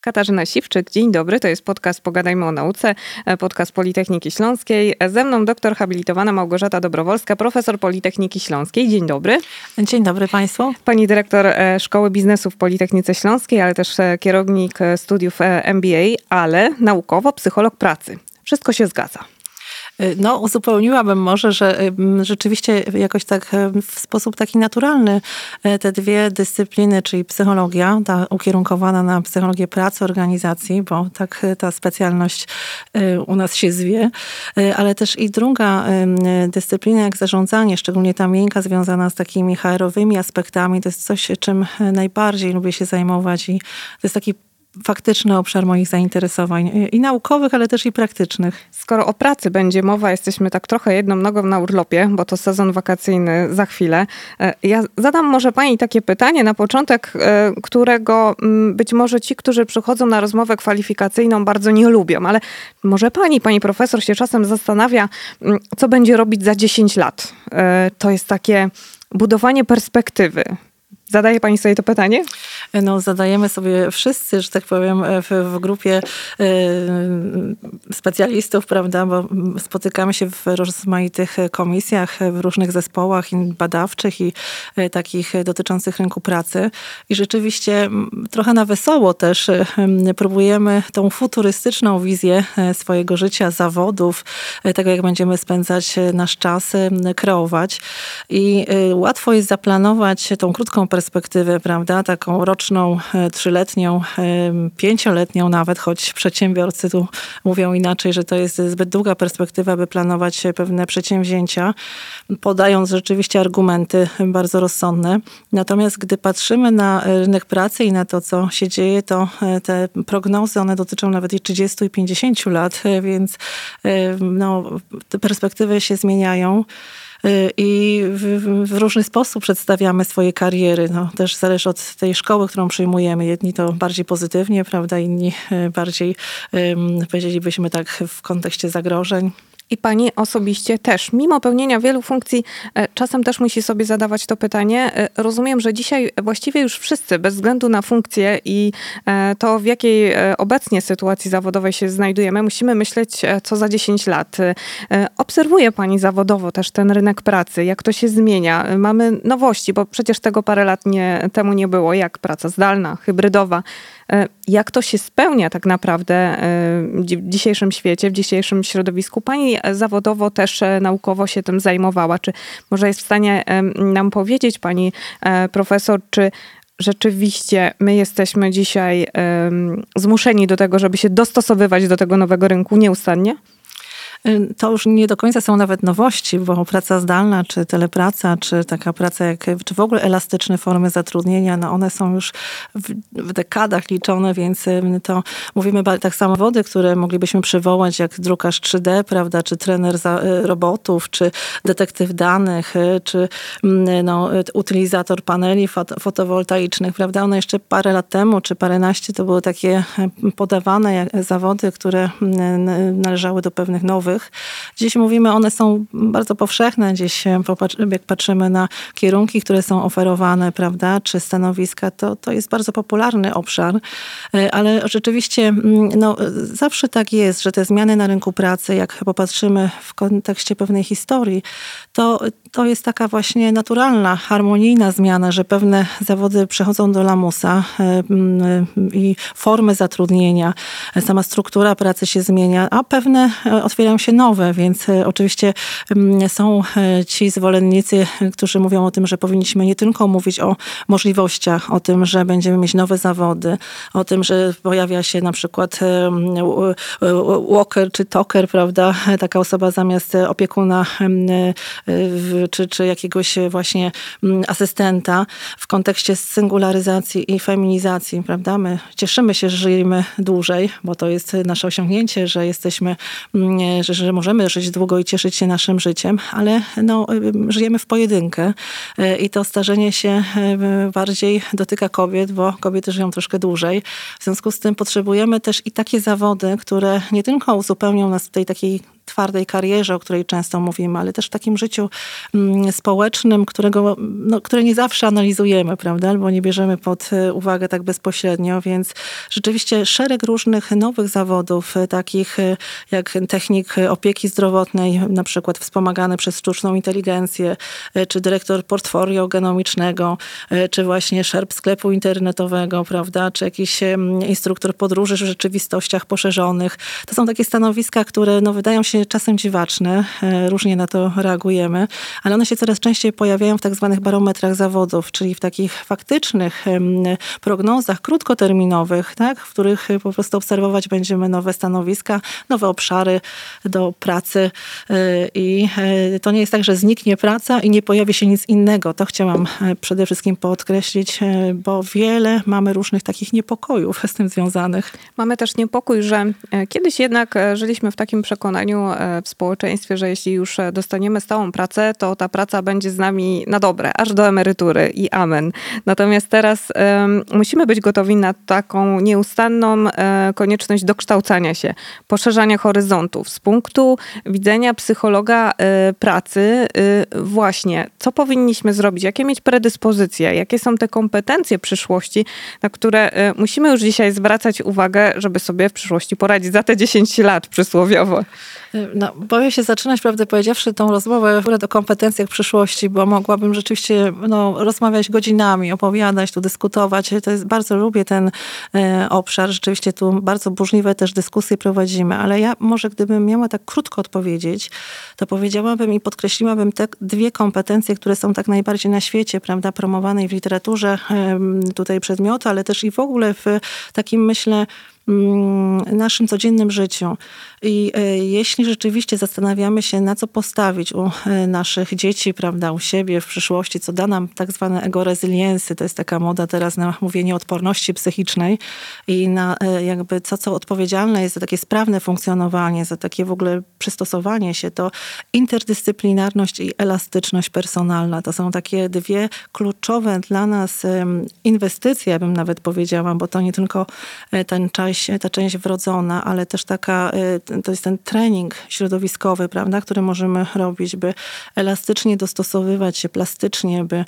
Katarzyna Siwczyk, dzień dobry. To jest podcast Pogadajmy o nauce, e, podcast Politechniki Śląskiej. Ze mną doktor habilitowana Małgorzata Dobrowolska, profesor Politechniki Śląskiej. Dzień dobry. Dzień dobry Państwu. Pani dyrektor e, Szkoły Biznesu w Politechnice Śląskiej, ale też e, kierownik studiów MBA, ale naukowo psycholog pracy. Wszystko się zgadza. Y, no, uzupełniłabym może, że y, rzeczywiście jakoś tak y, w sposób taki naturalny te dwie dyscypliny, czyli psychologia, ta ukierunkowana na psychologię pracy, organizacji, bo tak ta specjalność u nas się zwie, ale też i druga dyscyplina jak zarządzanie, szczególnie ta miękka związana z takimi HR-owymi aspektami, to jest coś, czym najbardziej lubię się zajmować i to jest taki faktyczny obszar moich zainteresowań i naukowych, ale też i praktycznych. Skoro o pracy będzie mowa, jesteśmy tak trochę jedną nogą na urlopie, bo to sezon wakacyjny za chwilę. E, ja zadam może pani takie pytanie na początek, e, którego mm, być może ci, którzy przychodzą na rozmowę kwalifikacyjną bardzo nie lubią, ale może pani, pani profesor się czasem zastanawia, mm, co będzie robić za 10 lat. E, to jest takie budowanie perspektywy. Zadaje pani sobie to pytanie? No, zadajemy sobie wszyscy, że tak powiem, w, w grupie y, specjalistów, prawda, bo spotykamy się w rozmaitych komisjach, w różnych zespołach badawczych i y, takich dotyczących rynku pracy. I rzeczywiście trochę na wesoło też y, próbujemy tą futurystyczną wizję swojego życia, zawodów, tego jak będziemy spędzać nasz czas, kreować. I łatwo jest zaplanować tą krótką perspektywę, perspektywę, prawda, taką roczną, e, trzyletnią, e, pięcioletnią nawet, choć przedsiębiorcy tu mówią inaczej, że to jest zbyt długa perspektywa, by planować pewne przedsięwzięcia, podając rzeczywiście argumenty bardzo rozsądne. Natomiast gdy patrzymy na rynek pracy i na to, co się dzieje, to e, te prognozy, one dotyczą nawet i 30 i 50 lat, więc no, te perspektywy się zmieniają. Y, i w, w, różny sposób przedstawiamy swoje kariery. No, też zależy od tej szkoły, którą przyjmujemy. Jedni to bardziej pozytywnie, prawda, inni y, bardziej, powiedzielibyśmy tak, w kontekście zagrożeń. I pani osobiście też, mimo pełnienia wielu funkcji, e, czasem też musi sobie zadawać to pytanie. E, rozumiem, że dzisiaj właściwie już wszyscy, bez względu na funkcję i e, to, w jakiej obecnie sytuacji zawodowej się znajdujemy, musimy myśleć, co za 10 lat. Obserwuje pani zawodowo też ten rynek pracy, jak to się zmienia. Mamy nowości, bo przecież tego parę lat nie, temu nie było, jak praca zdalna, hybrydowa. Jak to się spełnia tak naprawdę w dzisiejszym świecie, w dzisiejszym środowisku? Pani zawodowo też e, naukowo się tym zajmowała. Czy może jest w stanie nam powiedzieć, pani profesor, czy rzeczywiście my jesteśmy dzisiaj zmuszeni do tego, żeby się dostosowywać do tego nowego rynku nieustannie? To już nie do końca są nawet nowości, bo praca zdalna, czy telepraca, czy taka praca, jak, czy w ogóle elastyczne formy zatrudnienia, no one są już w, w dekadach liczone, więc to mówimy tak samo wody, które moglibyśmy przywołać, jak drukarz 3D, prawda, czy trener za, y, robotów, czy detektyw danych, y, czy no, utylizator paneli fotowoltaicznych, prawda, one jeszcze parę lat temu, czy paręnaście to były takie podawane zawody, które należały do pewnych nowych Dziś mówimy, one są bardzo powszechne. Dziś jak patrzymy na kierunki, które są oferowane, prawda, czy stanowiska, to, to jest bardzo popularny obszar. E, ale rzeczywiście mm, no, zawsze tak jest, że te zmiany na rynku pracy, jak popatrzymy w kontekście pewnej historii, to, to jest taka właśnie naturalna, harmonijna zmiana, że pewne zawody przechodzą do lamusa e, mm, i formy zatrudnienia, sama struktura pracy się zmienia, a pewne e, otwierają się nowe, więc e, oczywiście mm, są e, ci zwolennicy, którzy mówią o tym, że powinniśmy nie tylko mówić o możliwościach, o tym, że będziemy mieć nowe zawody, o tym, że pojawia się na przykład walker czy toker, prawda, taka osoba zamiast opiekuna czy, czy jakiegoś właśnie asystenta w kontekście singularyzacji i feminizacji, prawda. My cieszymy się, że żyjemy dłużej, bo to jest nasze osiągnięcie, że jesteśmy, mm, że, że możemy żyć długo i cieszyć się naszym życiem, ale no, żyjemy w pojedynkę e, i to starzenie się e, bardziej dotyka kobiet, bo kobiety żyją troszkę dłużej. W związku z tym potrzebujemy też i takie zawody, które nie tylko uzupełnią nas w tej takiej twardej karierze, o której często mówimy, ale też w takim życiu mm, społecznym, którego, no, które nie zawsze analizujemy, prawda, albo nie bierzemy pod e, uwagę tak bezpośrednio, więc rzeczywiście szereg różnych nowych zawodów, e, takich e, jak technik opieki zdrowotnej, na przykład wspomagany przez sztuczną inteligencję, czy dyrektor portfolio genomicznego, czy właśnie szerb sklepu internetowego, prawda, czy jakiś instruktor podróży w rzeczywistościach poszerzonych. To są takie stanowiska, które no, wydają się czasem dziwaczne, różnie na to reagujemy, ale one się coraz częściej pojawiają w tak zwanych barometrach zawodów, czyli w takich faktycznych prognozach krótkoterminowych, tak, w których po prostu obserwować będziemy nowe stanowiska, nowe obszary do pracy e, i e, to nie jest tak, że zniknie praca i nie pojawi się nic innego. To chciałam e, przede wszystkim podkreślić, bo wiele mamy różnych takich niepokojów z tym związanych. Mamy też niepokój, że kiedyś jednak żyliśmy w takim przekonaniu w społeczeństwie, że jeśli już dostaniemy stałą pracę, to ta praca będzie z nami na dobre, aż do emerytury i amen. Natomiast teraz um, musimy być gotowi na taką nieustanną e, konieczność dokształcania się, poszerzania horyzontów. Z punktu widzenia psychologa e, pracy, e, właśnie, co powinniśmy zrobić, jakie mieć predyspozycje, jakie są te kompetencje przyszłości, na które e, musimy już dzisiaj zwracać uwagę, żeby sobie w przyszłości poradzić za te 10 lat przysłowiowo. No, boję się zaczynać, prawdę powiedziawszy, tą rozmowę w ogóle o kompetencjach przyszłości, bo mogłabym rzeczywiście no, rozmawiać godzinami, opowiadać, tu dyskutować. To jest, bardzo lubię ten e, obszar. Rzeczywiście tu bardzo burzliwe też dyskusje prowadzimy, ale ja może gdybym miała tak krótko odpowiedzieć, to powiedziałabym i podkreśliłabym te dwie kompetencje, które są tak najbardziej na świecie, prawda, promowanej w literaturze e, tutaj przedmiotu, ale też i w ogóle w takim, myślę, mm, naszym codziennym życiu. I e, jeśli rzeczywiście zastanawiamy się, na co postawić u e, naszych dzieci, prawda, u siebie w przyszłości, co da nam tak zwane ego resiliency, to jest taka moda teraz na mówienie odporności psychicznej i na e, jakby co, co odpowiedzialne jest za takie sprawne funkcjonowanie, za takie w ogóle przystosowanie się, to interdyscyplinarność i elastyczność personalna. To są takie dwie kluczowe dla nas inwestycje, bym nawet powiedziała, bo to nie tylko ten część, ta część wrodzona, ale też taka to jest ten trening środowiskowy, prawda, który możemy robić, by elastycznie dostosowywać się, plastycznie, by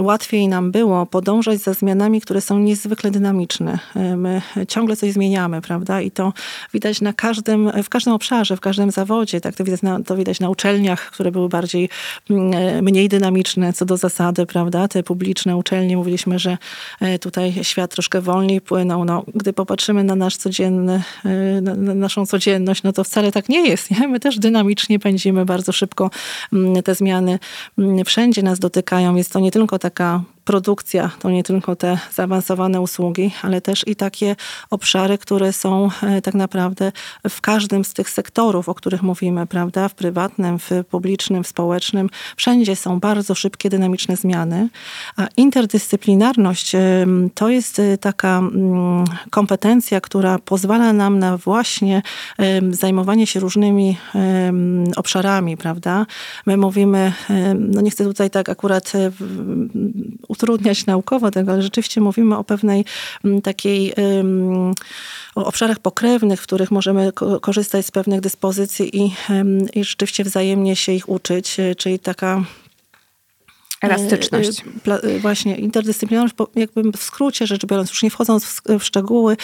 łatwiej nam było podążać za zmianami, które są niezwykle dynamiczne. My ciągle coś zmieniamy, prawda, i to widać na każdym, w każdym obszarze, w każdym zawodzie, tak to widać na, to widać na uczelniach, które były bardziej, mm, mniej dynamiczne co do zasady, prawda, te publiczne uczelnie, mówiliśmy, że e, tutaj świat troszkę wolniej płynął, no, gdy popatrzymy na nasz codzienny, e, na naszą codzienność, no to wcale tak nie jest. Nie? My też dynamicznie pędzimy bardzo szybko. Mm, te zmiany mm, wszędzie nas dotykają. Jest to nie tylko taka produkcja to nie tylko te zaawansowane usługi, ale też i takie obszary, które są e, tak naprawdę w każdym z tych sektorów, o których mówimy, prawda? W prywatnym, w publicznym, w społecznym. Wszędzie są bardzo szybkie, dynamiczne zmiany. A interdyscyplinarność e, to jest e, taka mm, kompetencja, która pozwala nam na właśnie zajmowanie się różnymi obszarami, prawda? My mówimy, no nie chcę tutaj tak akurat utrudniać naukowo tego, ale rzeczywiście mówimy o pewnej mm, takiej o obszarach pokrewnych, w których możemy korzystać z pewnych dyspozycji i, i rzeczywiście wzajemnie się ich uczyć, e, czyli taka e, Elastyczność. E, właśnie, interdyscyplinarność, jakby w skrócie rzecz biorąc, już nie wchodząc w szczegóły,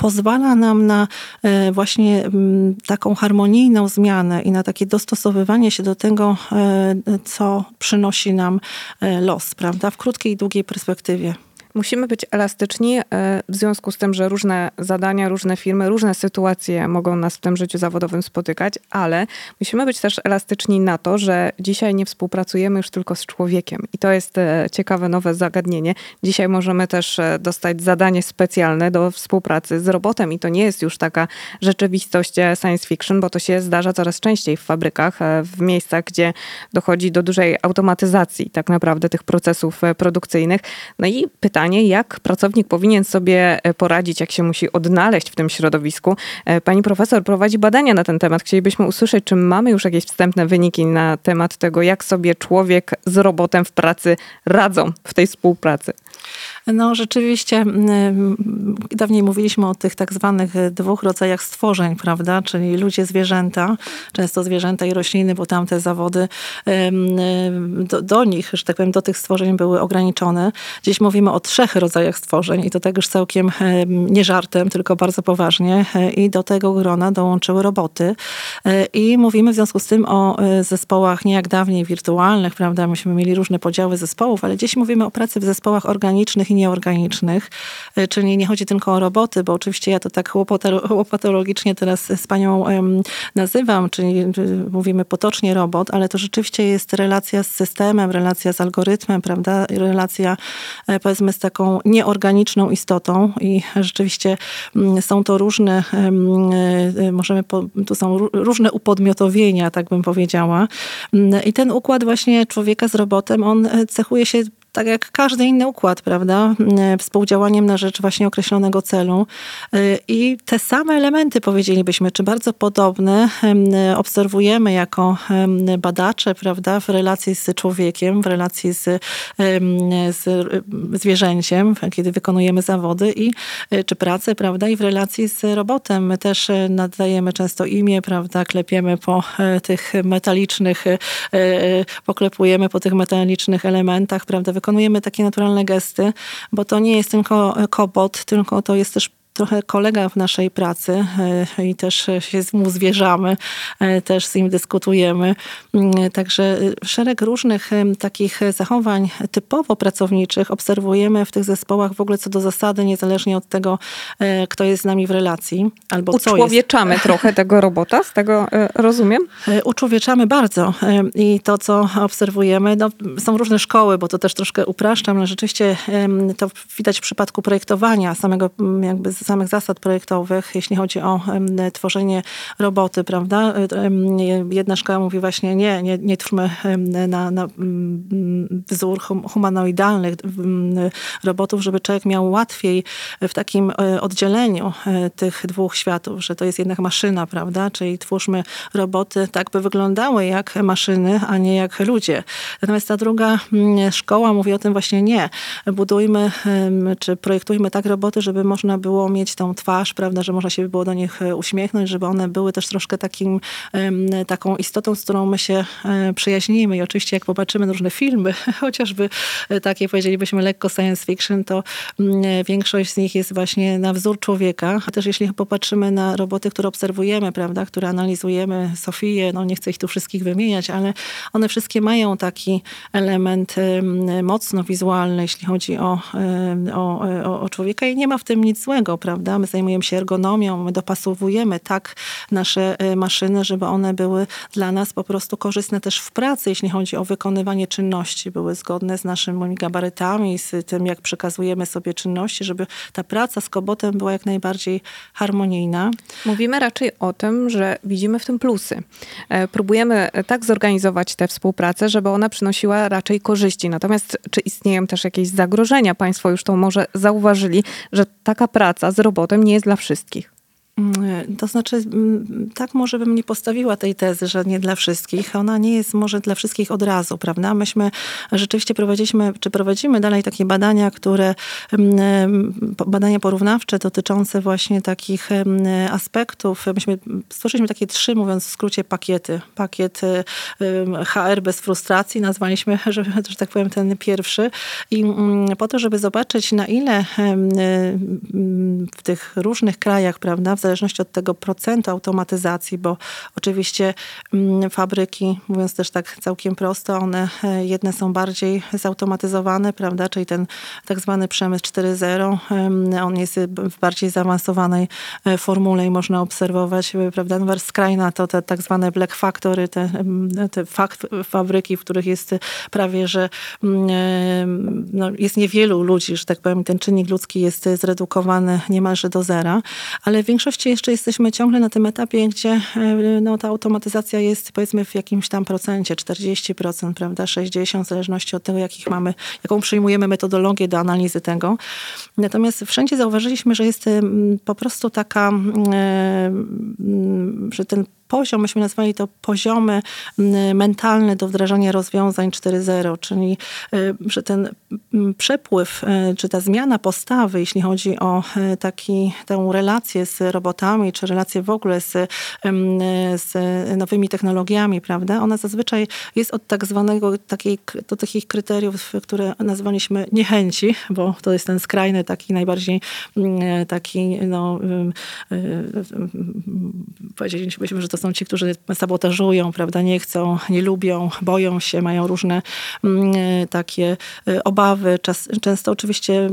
pozwala nam na e, właśnie mm, taką harmonijną zmianę i na takie dostosowywanie się do tego, e, co przynosi nam e, los, prawda, w krótkiej i długiej perspektywie. Musimy być elastyczni e, w związku z tym, że różne zadania, różne firmy, różne sytuacje mogą nas w tym życiu zawodowym spotykać, ale musimy być też elastyczni na to, że dzisiaj nie współpracujemy już tylko z człowiekiem. I to jest e, ciekawe nowe zagadnienie. Dzisiaj możemy też e, dostać zadanie specjalne do współpracy z robotem i to nie jest już taka rzeczywistość science fiction, bo to się zdarza coraz częściej w fabrykach, w miejscach, gdzie dochodzi do dużej automatyzacji tak naprawdę tych procesów produkcyjnych. No i pytanie, pytanie, jak pracownik powinien sobie e, poradzić, jak się musi odnaleźć w tym środowisku. E, pani profesor prowadzi badania na ten temat. Chcielibyśmy usłyszeć, czy mamy już jakieś wstępne wyniki na temat tego, jak sobie człowiek z robotem w pracy radzą w tej współpracy. No rzeczywiście, mm, dawniej mówiliśmy o tych tak zwanych dwóch rodzajach stworzeń, prawda? Czyli ludzie, zwierzęta, często zwierzęta i rośliny, bo tamte zawody do, do nich, że tak powiem, do tych stworzeń były ograniczone. Dziś mówimy o trzech rodzajach stworzeń i to tak już całkiem nie żartem, tylko bardzo poważnie. E, I do tego grona dołączyły roboty. E, I mówimy w związku z tym o e, zespołach nie jak dawniej wirtualnych, prawda? Myśmy mieli różne podziały zespołów, ale dziś mówimy o pracy w zespołach organicznych i nieorganicznych, y, czyli nie chodzi tylko o roboty, bo oczywiście ja to tak łopatologicznie teraz z panią nazywam, czyli y, mówimy potocznie robot, ale to rzeczywiście jest relacja z systemem, relacja z algorytmem, prawda, relacja e, powiedzmy z taką nieorganiczną istotą i rzeczywiście mm, są to różne, e, możemy, tu są różne upodmiotowienia, tak bym powiedziała. Mm, I ten układ właśnie człowieka z robotem, on e, cechuje się tak jak każdy inny układ, prawda? E, współdziałaniem na rzecz właśnie określonego celu. E, I te same elementy, powiedzielibyśmy, czy bardzo podobne, obserwujemy jako badacze, prawda, w relacji z człowiekiem, w relacji z, z zwierzęciem, kiedy wykonujemy zawody i e, czy pracę, prawda, i w relacji z robotem. My też nadajemy często imię, prawda, klepiemy po tych metalicznych, poklepujemy po tych metalicznych elementach, prawda, wykonujemy takie naturalne gesty, bo to nie jest tylko kobot, tylko to jest też trochę kolega w naszej pracy e, i też się z mu zwierzamy, e, też z nim dyskutujemy. Mm, także e, szereg różnych takich zachowań typowo pracowniczych obserwujemy w tych zespołach w ogóle co do zasady, niezależnie od tego, kto jest z nami w relacji albo co Uczłowieczamy jest. trochę tego robota, z tego rozumiem? Uczłowieczamy bardzo i to, co obserwujemy, no, są różne szkoły, bo to też troszkę upraszczam, ale rzeczywiście to widać w przypadku projektowania samego jakby samych zasad projektowych, jeśli chodzi o tworzenie roboty, prawda? Jedna szkoła mówi właśnie nie, nie, nie twórzmy na, na wzór humanoidalnych robotów, żeby człowiek miał łatwiej w takim e, oddzieleniu e, tych dwóch światów, że to jest jednak maszyna, prawda? Czyli twórzmy roboty tak, by wyglądały jak maszyny, a nie jak ludzie. Natomiast ta druga szkoła mówi o tym właśnie nie. Budujmy, czy projektujmy tak roboty, żeby można było mieć tą twarz, prawda, że można się było do nich e, uśmiechnąć, żeby one były też troszkę takim, taką istotą, z którą my się e, przyjaźnimy. I oczywiście jak popatrzymy na różne filmy, chociażby e, takie powiedzielibyśmy lekko science fiction, to mm, większość z nich jest właśnie na wzór człowieka. A też jeśli popatrzymy na roboty, które obserwujemy, prawda, które analizujemy, Sofię, no nie chcę ich tu wszystkich wymieniać, ale one wszystkie mają taki element mocno wizualny, jeśli chodzi o, o, o, o człowieka i nie ma w tym nic złego, prawda? My zajmujemy się ergonomią, my dopasowujemy tak nasze e, maszyny, żeby one były dla nas po prostu korzystne też w pracy, jeśli chodzi o wykonywanie czynności, były zgodne z naszymi gabarytami, z tym, jak przekazujemy sobie czynności, żeby ta praca z kobotem była jak najbardziej harmonijna. Mówimy raczej o tym, że widzimy w tym plusy. E, próbujemy tak zorganizować tę współpracę, żeby ona przynosiła raczej korzyści. Natomiast czy istnieją też jakieś zagrożenia? Państwo już to może zauważyli, że taka praca z robotem nie jest dla wszystkich. Mm, to znaczy, mm, tak może bym nie postawiła tej tezy, że nie dla wszystkich. Ona nie jest może dla wszystkich od razu, prawda? Myśmy rzeczywiście prowadziliśmy, czy prowadzimy dalej takie badania, które, mm, badania porównawcze dotyczące właśnie takich aspektów. Myśmy stworzyliśmy takie trzy, mówiąc w skrócie, pakiety. Pakiet HR bez frustracji, nazwaliśmy, że, że tak powiem, ten pierwszy. I po to, żeby zobaczyć, na ile w tych różnych krajach, prawda, w zależności od tego procentu automatyzacji, bo oczywiście mm, fabryki, mówiąc też tak całkiem prosto, one e, jedne są bardziej zautomatyzowane, prawda, czyli ten tak zwany przemysł 4.0, on jest w bardziej zaawansowanej e, formule i można obserwować, e, prawda, no skrajna to te tak zwane black factory, te, te fabryki, w których jest prawie, że no, jest niewielu ludzi, że tak powiem, ten czynnik ludzki jest zredukowany niemalże do zera, ale w większości jeszcze jesteśmy ciągle na tym etapie, gdzie e, no, ta automatyzacja jest powiedzmy w jakimś tam procencie, 40%, prawda, 60%, w zależności od tego, jakich mamy, jaką przyjmujemy metodologię do analizy tego. Natomiast wszędzie zauważyliśmy, że jest po prostu taka, że ten poziom, myśmy nazwali to poziomy mentalne do wdrażania rozwiązań 4.0, czyli że ten przepływ, czy ta zmiana postawy, jeśli chodzi o taki, tę relację z robotami, czy relację w ogóle z, z nowymi technologiami, prawda, ona zazwyczaj jest od tak zwanego, takiej, do takich kryteriów, które nazwaliśmy niechęci, bo to jest ten skrajny, taki najbardziej taki, no, powiedzielibyśmy, że to są ci, którzy sabotażują, prawda, nie chcą, nie lubią, boją się, mają różne takie obawy, czas, często oczywiście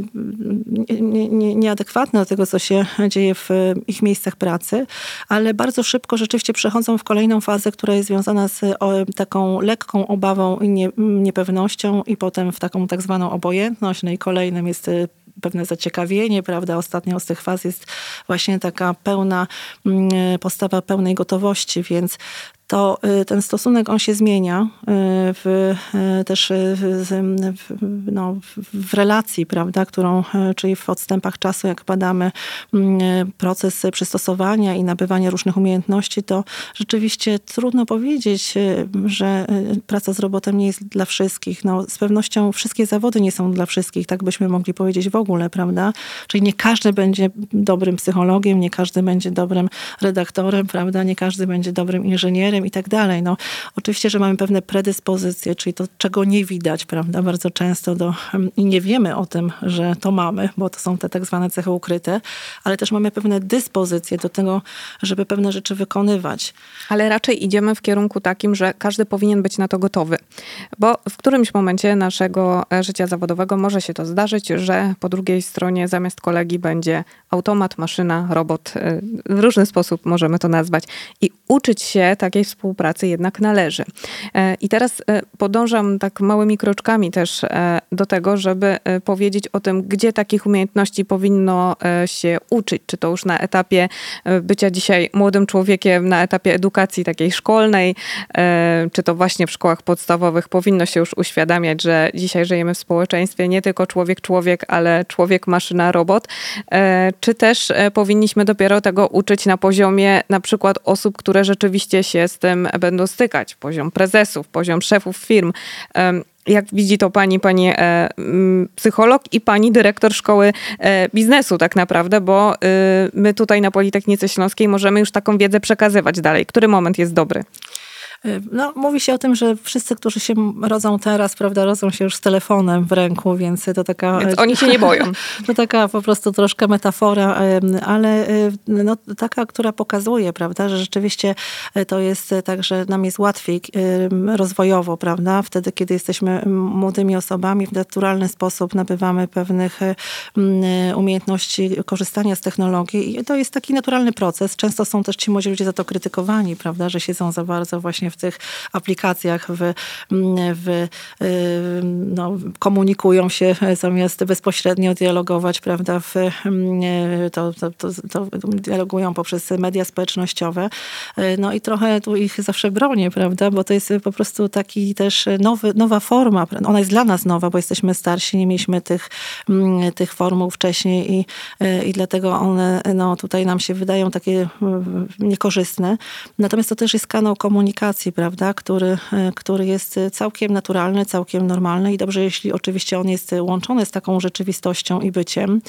nie, nie, nieadekwatne do tego, co się dzieje w ich miejscach pracy, ale bardzo szybko rzeczywiście przechodzą w kolejną fazę, która jest związana z taką lekką obawą i nie, niepewnością i potem w taką tak zwaną obojętność. No i kolejnym jest pewne zaciekawienie, prawda? Ostatnia z tych faz jest właśnie taka pełna mm, postawa pełnej gotowości, więc to y, ten stosunek on się zmienia y, w, y, też w, no, w relacji, prawda, którą, czyli w odstępach czasu, jak badamy mm, proces przystosowania i nabywania różnych umiejętności, to rzeczywiście trudno powiedzieć, że praca z robotem nie jest dla wszystkich. No, z pewnością wszystkie zawody nie są dla wszystkich, tak byśmy mogli powiedzieć w ogóle, prawda? Czyli nie każdy będzie dobrym psychologiem, nie każdy będzie dobrym redaktorem, prawda? Nie każdy będzie dobrym inżynierem, i tak dalej. No, oczywiście, że mamy pewne predyspozycje, czyli to, czego nie widać, prawda, bardzo często do, i nie wiemy o tym, że to mamy, bo to są te tak zwane cechy ukryte, ale też mamy pewne dyspozycje do tego, żeby pewne rzeczy wykonywać. Ale raczej idziemy w kierunku takim, że każdy powinien być na to gotowy, bo w którymś momencie naszego e, życia zawodowego może się to zdarzyć, że po drugiej stronie zamiast kolegi będzie automat, maszyna, robot, e, w różny sposób możemy to nazwać. I uczyć się takiej współpracy jednak należy. E, I teraz e, podążam tak małymi kroczkami też e, do tego, żeby powiedzieć o tym, gdzie takich umiejętności powinno się uczyć. Czy to już na etapie bycia dzisiaj młodym człowiekiem, na etapie edukacji takiej szkolnej, czy to właśnie w szkołach podstawowych powinno się już uświadamiać, że dzisiaj żyjemy w społeczeństwie nie tylko człowiek-człowiek, ale człowiek-maszyna-robot. Czy też powinniśmy dopiero tego uczyć na poziomie na przykład osób, które rzeczywiście się z tym będą stykać. Poziom prezesów, poziom szefów firm. Jak widzi to pani, pani e, psycholog i pani dyrektor szkoły e, biznesu tak naprawdę, bo y, my tutaj na Politechnice Śląskiej możemy już taką wiedzę przekazywać dalej. Który moment jest dobry? Y, no, mówi się o tym, że wszyscy, którzy się rodzą teraz, prawda, rodzą się już z telefonem w ręku, więc to taka... Więc oni się nie boją. To taka po prostu troszkę metafora, ale y, no, taka, która pokazuje, prawda, że rzeczywiście y, to jest tak, że nam jest łatwiej rozwojowo, prawda, wtedy, kiedy jesteśmy młodymi osobami, w naturalny sposób nabywamy pewnych umiejętności korzystania z technologii i to jest taki naturalny proces. Często są też ci młodzi ludzie za to krytykowani, prawda, że siedzą za bardzo właśnie w w tych aplikacjach, w, w, y, no, komunikują się zamiast bezpośrednio dialogować, prawda, w, y, to, to, to, to dialogują poprzez media społecznościowe. Y, no i trochę tu ich zawsze bronię, prawda, bo to jest po prostu taki też nowy, nowa forma. Ona jest dla nas nowa, bo jesteśmy starsi, nie mieliśmy tych, tych formuł wcześniej i, i dlatego one no, tutaj nam się wydają takie niekorzystne. Natomiast to też jest kanał komunikacji prawda, który, e, który jest całkiem naturalny, całkiem normalny i dobrze, jeśli oczywiście on jest łączony z taką rzeczywistością i byciem.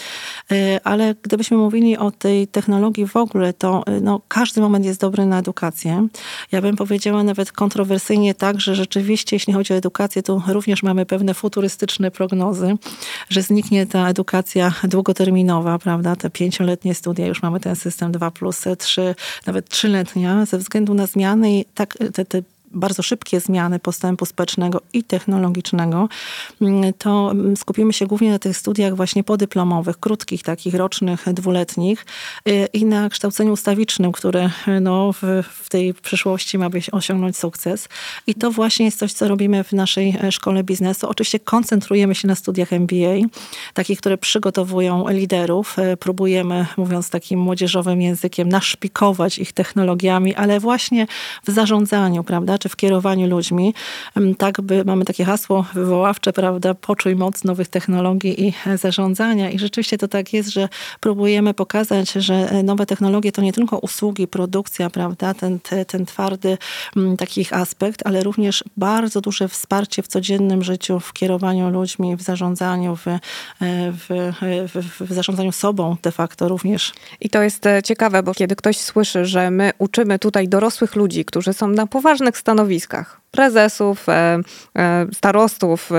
E, ale gdybyśmy mówili o tej technologii w ogóle, to e, no, każdy moment jest dobry na edukację. Ja bym powiedziała nawet kontrowersyjnie tak, że rzeczywiście, jeśli chodzi o edukację, to również mamy pewne futurystyczne prognozy, że zniknie ta edukacja długoterminowa, prawda, te pięcioletnie studia, już mamy ten system 2 plus 3, nawet trzyletnia, ze względu na zmiany tak te, te bardzo szybkie zmiany postępu społecznego i technologicznego, mm, to mm, skupimy się głównie na tych studiach właśnie podyplomowych, krótkich, takich rocznych, dwuletnich y, i na kształceniu ustawicznym, które no, w, w tej przyszłości ma być osiągnąć sukces. I to właśnie jest coś, co robimy w naszej e, szkole biznesu. Oczywiście koncentrujemy się na studiach MBA, takich, które przygotowują liderów. E, próbujemy, mówiąc takim młodzieżowym językiem, naszpikować ich technologiami, ale właśnie w zarządzaniu, prawda? Czy w kierowaniu ludźmi. Tak by, mamy takie hasło wywoławcze, prawda, poczuj moc nowych technologii i zarządzania i rzeczywiście to tak jest, że próbujemy pokazać, że nowe technologie to nie tylko usługi, produkcja, prawda, ten, ten twardy takich aspekt, ale również bardzo duże wsparcie w codziennym życiu, w kierowaniu ludźmi, w zarządzaniu, w, w, w, w zarządzaniu sobą de facto również. I to jest e, ciekawe, bo kiedy ktoś słyszy, że my uczymy tutaj dorosłych ludzi, którzy są na poważnych stanowiskach, prezesów, e, e, starostów,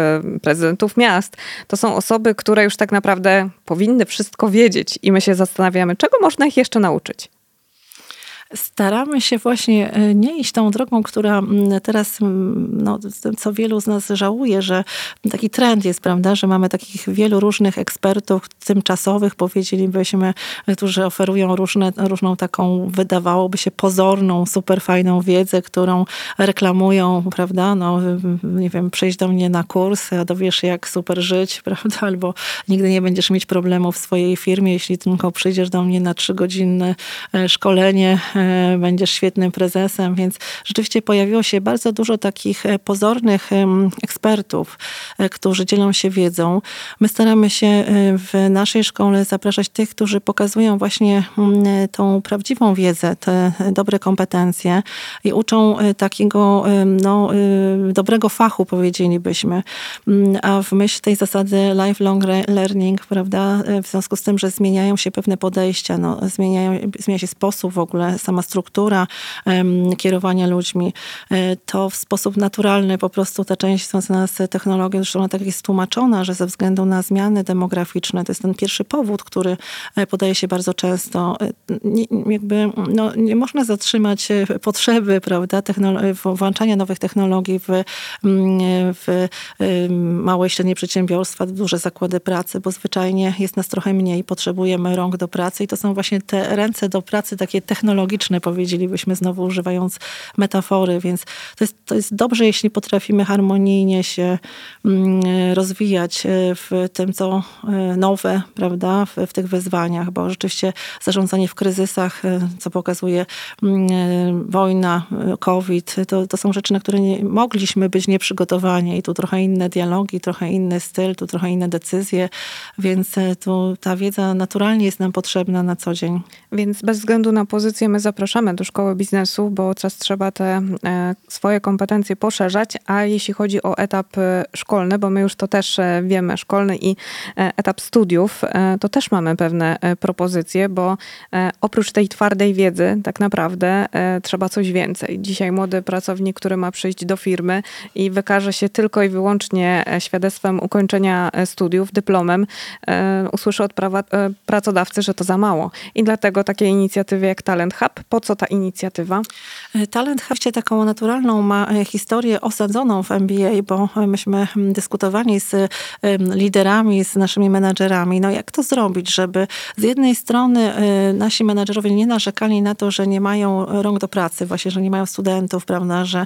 prezydentów miast, to są osoby, które już tak naprawdę powinny wszystko wiedzieć i my się zastanawiamy, czego można ich jeszcze nauczyć staramy się właśnie e, nie iść tą drogą, która mm, teraz, mm, no, co wielu z nas żałuje, że taki trend jest, prawda, że mamy takich wielu różnych ekspertów tymczasowych, powiedzielibyśmy, którzy oferują różne, różną taką, wydawałoby się pozorną, super fajną wiedzę, którą reklamują, prawda, no, nie wiem, przyjść do mnie na kurs, a dowiesz jak super żyć, prawda, albo nigdy nie będziesz mieć problemu w swojej firmie, jeśli tylko przyjdziesz do mnie na trzygodzinne e, szkolenie E, będziesz świetnym prezesem, więc rzeczywiście pojawiło się bardzo dużo takich e, pozornych ekspertów, e, którzy dzielą się wiedzą. My staramy się w naszej szkole zapraszać tych, którzy pokazują właśnie mm, tą prawdziwą wiedzę, te dobre kompetencje i uczą takiego no, dobrego fachu, powiedzielibyśmy. Mm, a w myśl tej zasady lifelong learning, prawda, w związku z tym, że zmieniają się pewne podejścia, no, zmieniają, zmienia się sposób w ogóle sama struktura kierowania ludźmi, e, to w sposób naturalny po prostu ta część związana z technologią, zresztą ona tak jest tłumaczona, że ze względu na zmiany demograficzne, to jest ten pierwszy powód, który e, podaje się bardzo często, e, nie, jakby no, nie można zatrzymać potrzeby, prawda, włączania nowych technologii w, w małe i średnie przedsiębiorstwa, duże zakłady pracy, bo zwyczajnie jest nas trochę mniej, potrzebujemy rąk do pracy i to są właśnie te ręce do pracy takie technologiczne, powiedzielibyśmy znowu używając metafory, więc to jest, to jest dobrze, jeśli potrafimy harmonijnie się mm, rozwijać e, w tym, co e, nowe, prawda, w, w tych wyzwaniach, bo rzeczywiście zarządzanie w kryzysach, e, co pokazuje mm, wojna, COVID, to, to są rzeczy, na które nie, mogliśmy być nieprzygotowani i tu trochę inne dialogi, trochę inny styl, tu trochę inne decyzje, więc tu ta wiedza naturalnie jest nam potrzebna na co dzień. Więc bez względu na pozycję my zapraszamy do szkoły biznesu, bo czas trzeba te e, swoje kompetencje poszerzać, a jeśli chodzi o etap e, szkolny, bo my już to też e, wiemy, szkolny i etap studiów, to też mamy pewne propozycje, bo oprócz tej twardej wiedzy tak naprawdę trzeba coś więcej. Dzisiaj młody pracownik, który ma przyjść do firmy i wykaże się tylko i wyłącznie świadectwem ukończenia studiów, dyplomem, usłyszy od pracodawcy, że to za mało. I dlatego takie inicjatywy jak Talent Hub po co ta inicjatywa? E, Talent Hub taką naturalną ma e, historię osadzoną w MBA, bo e, myśmy mm, dyskutowali z liderami, z naszymi menadżerami, no jak to zrobić, żeby z jednej strony nasi menadżerowie nie narzekali na to, że nie mają rąk do pracy, właśnie, że nie mają studentów, prawda, że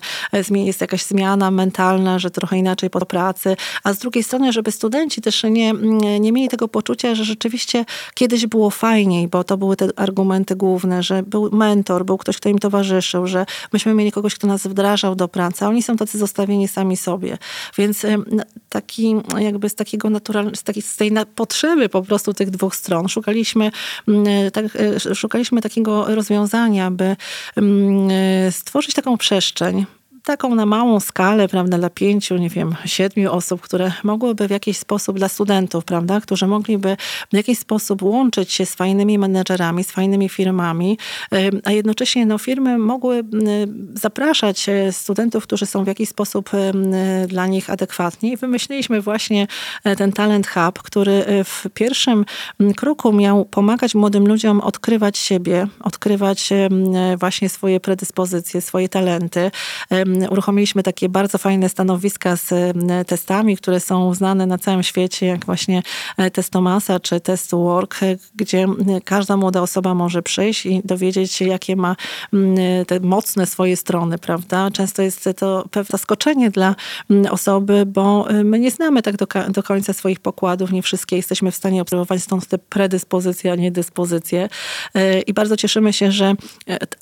jest jakaś zmiana mentalna, że trochę inaczej po pracy, a z drugiej strony, żeby studenci też nie, mm, nie mieli tego poczucia, że rzeczywiście kiedyś było fajniej, bo to były te argumenty główne, że był mentor, był ktoś, kto im towarzyszył, że myśmy mieli kogoś, kto nas wdrażał do pracy, a oni są tacy zostawieni sami sobie. Więc taki jakby z takiego naturalnego, z, takiej, z tej potrzeby po prostu tych dwóch stron szukaliśmy, tak, e, szukaliśmy takiego rozwiązania, by stworzyć taką przestrzeń, taką na małą skalę, prawda, dla pięciu, nie wiem, siedmiu osób, które mogłyby w jakiś sposób, dla studentów, prawda, którzy mogliby w jakiś sposób łączyć się z fajnymi menedżerami, z fajnymi firmami, a jednocześnie no, firmy mogły zapraszać e, studentów, którzy są w jakiś sposób dla nich adekwatni. I wymyśliliśmy właśnie e, ten Talent Hub, który e, w pierwszym kroku miał pomagać młodym ludziom odkrywać siebie, odkrywać właśnie swoje predyspozycje, swoje talenty, uruchomiliśmy takie bardzo fajne stanowiska z testami, które są znane na całym świecie, jak właśnie e, test Tomasa czy test Work, e, gdzie każda młoda osoba może przyjść i dowiedzieć się, jakie ma te mocne swoje strony, prawda? Często jest to pewne zaskoczenie dla osoby, bo e, my nie znamy tak do, do końca swoich pokładów, nie wszystkie jesteśmy w stanie obserwować, stąd te predyspozycje, a nie dyspozycje. I bardzo cieszymy się, że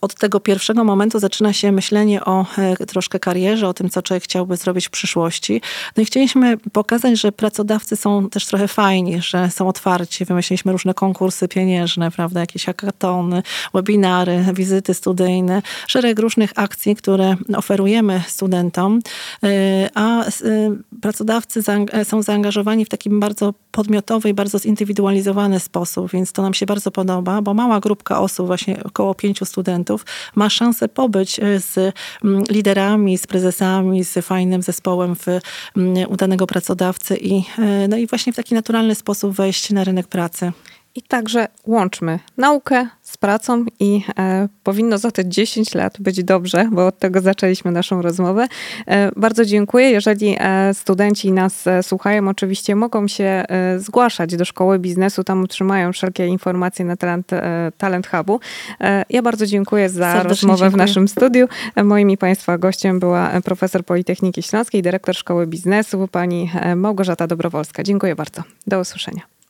od tego pierwszego momentu zaczyna się myślenie o troszkę karierze, o tym, co człowiek chciałby zrobić w przyszłości. No i chcieliśmy pokazać, że pracodawcy są też trochę fajni, że są otwarci. Wymyśliliśmy różne konkursy pieniężne, prawda, jakieś hackatony, webinary, wizyty studyjne, szereg różnych akcji, które oferujemy studentom, a pracodawcy są zaangażowani w takim bardzo podmiotowy i bardzo zindywidualizowany sposób, więc to nam się bardzo podoba, bo mała grupka osób, właśnie około pięciu studentów, ma szansę pobyć e, z mm, z prezesami, z fajnym zespołem w mm, udanego pracodawcy i, e, no i właśnie w taki naturalny sposób wejść na rynek pracy. I także łączmy naukę z pracą i e, powinno za te 10 lat być dobrze, bo od tego zaczęliśmy naszą rozmowę. E, bardzo dziękuję. Jeżeli e, studenci nas e, słuchają, oczywiście mogą się e, zgłaszać do Szkoły Biznesu, tam otrzymają wszelkie informacje na Talent, e, Talent Hubu. ja bardzo dziękuję za Serdecznie rozmowę dziękuję. w naszym studiu. moim i Państwa gościem była profesor Politechniki Śląskiej, dyrektor Szkoły Biznesu, pani Małgorzata Dobrowolska. Dziękuję bardzo. Do usłyszenia.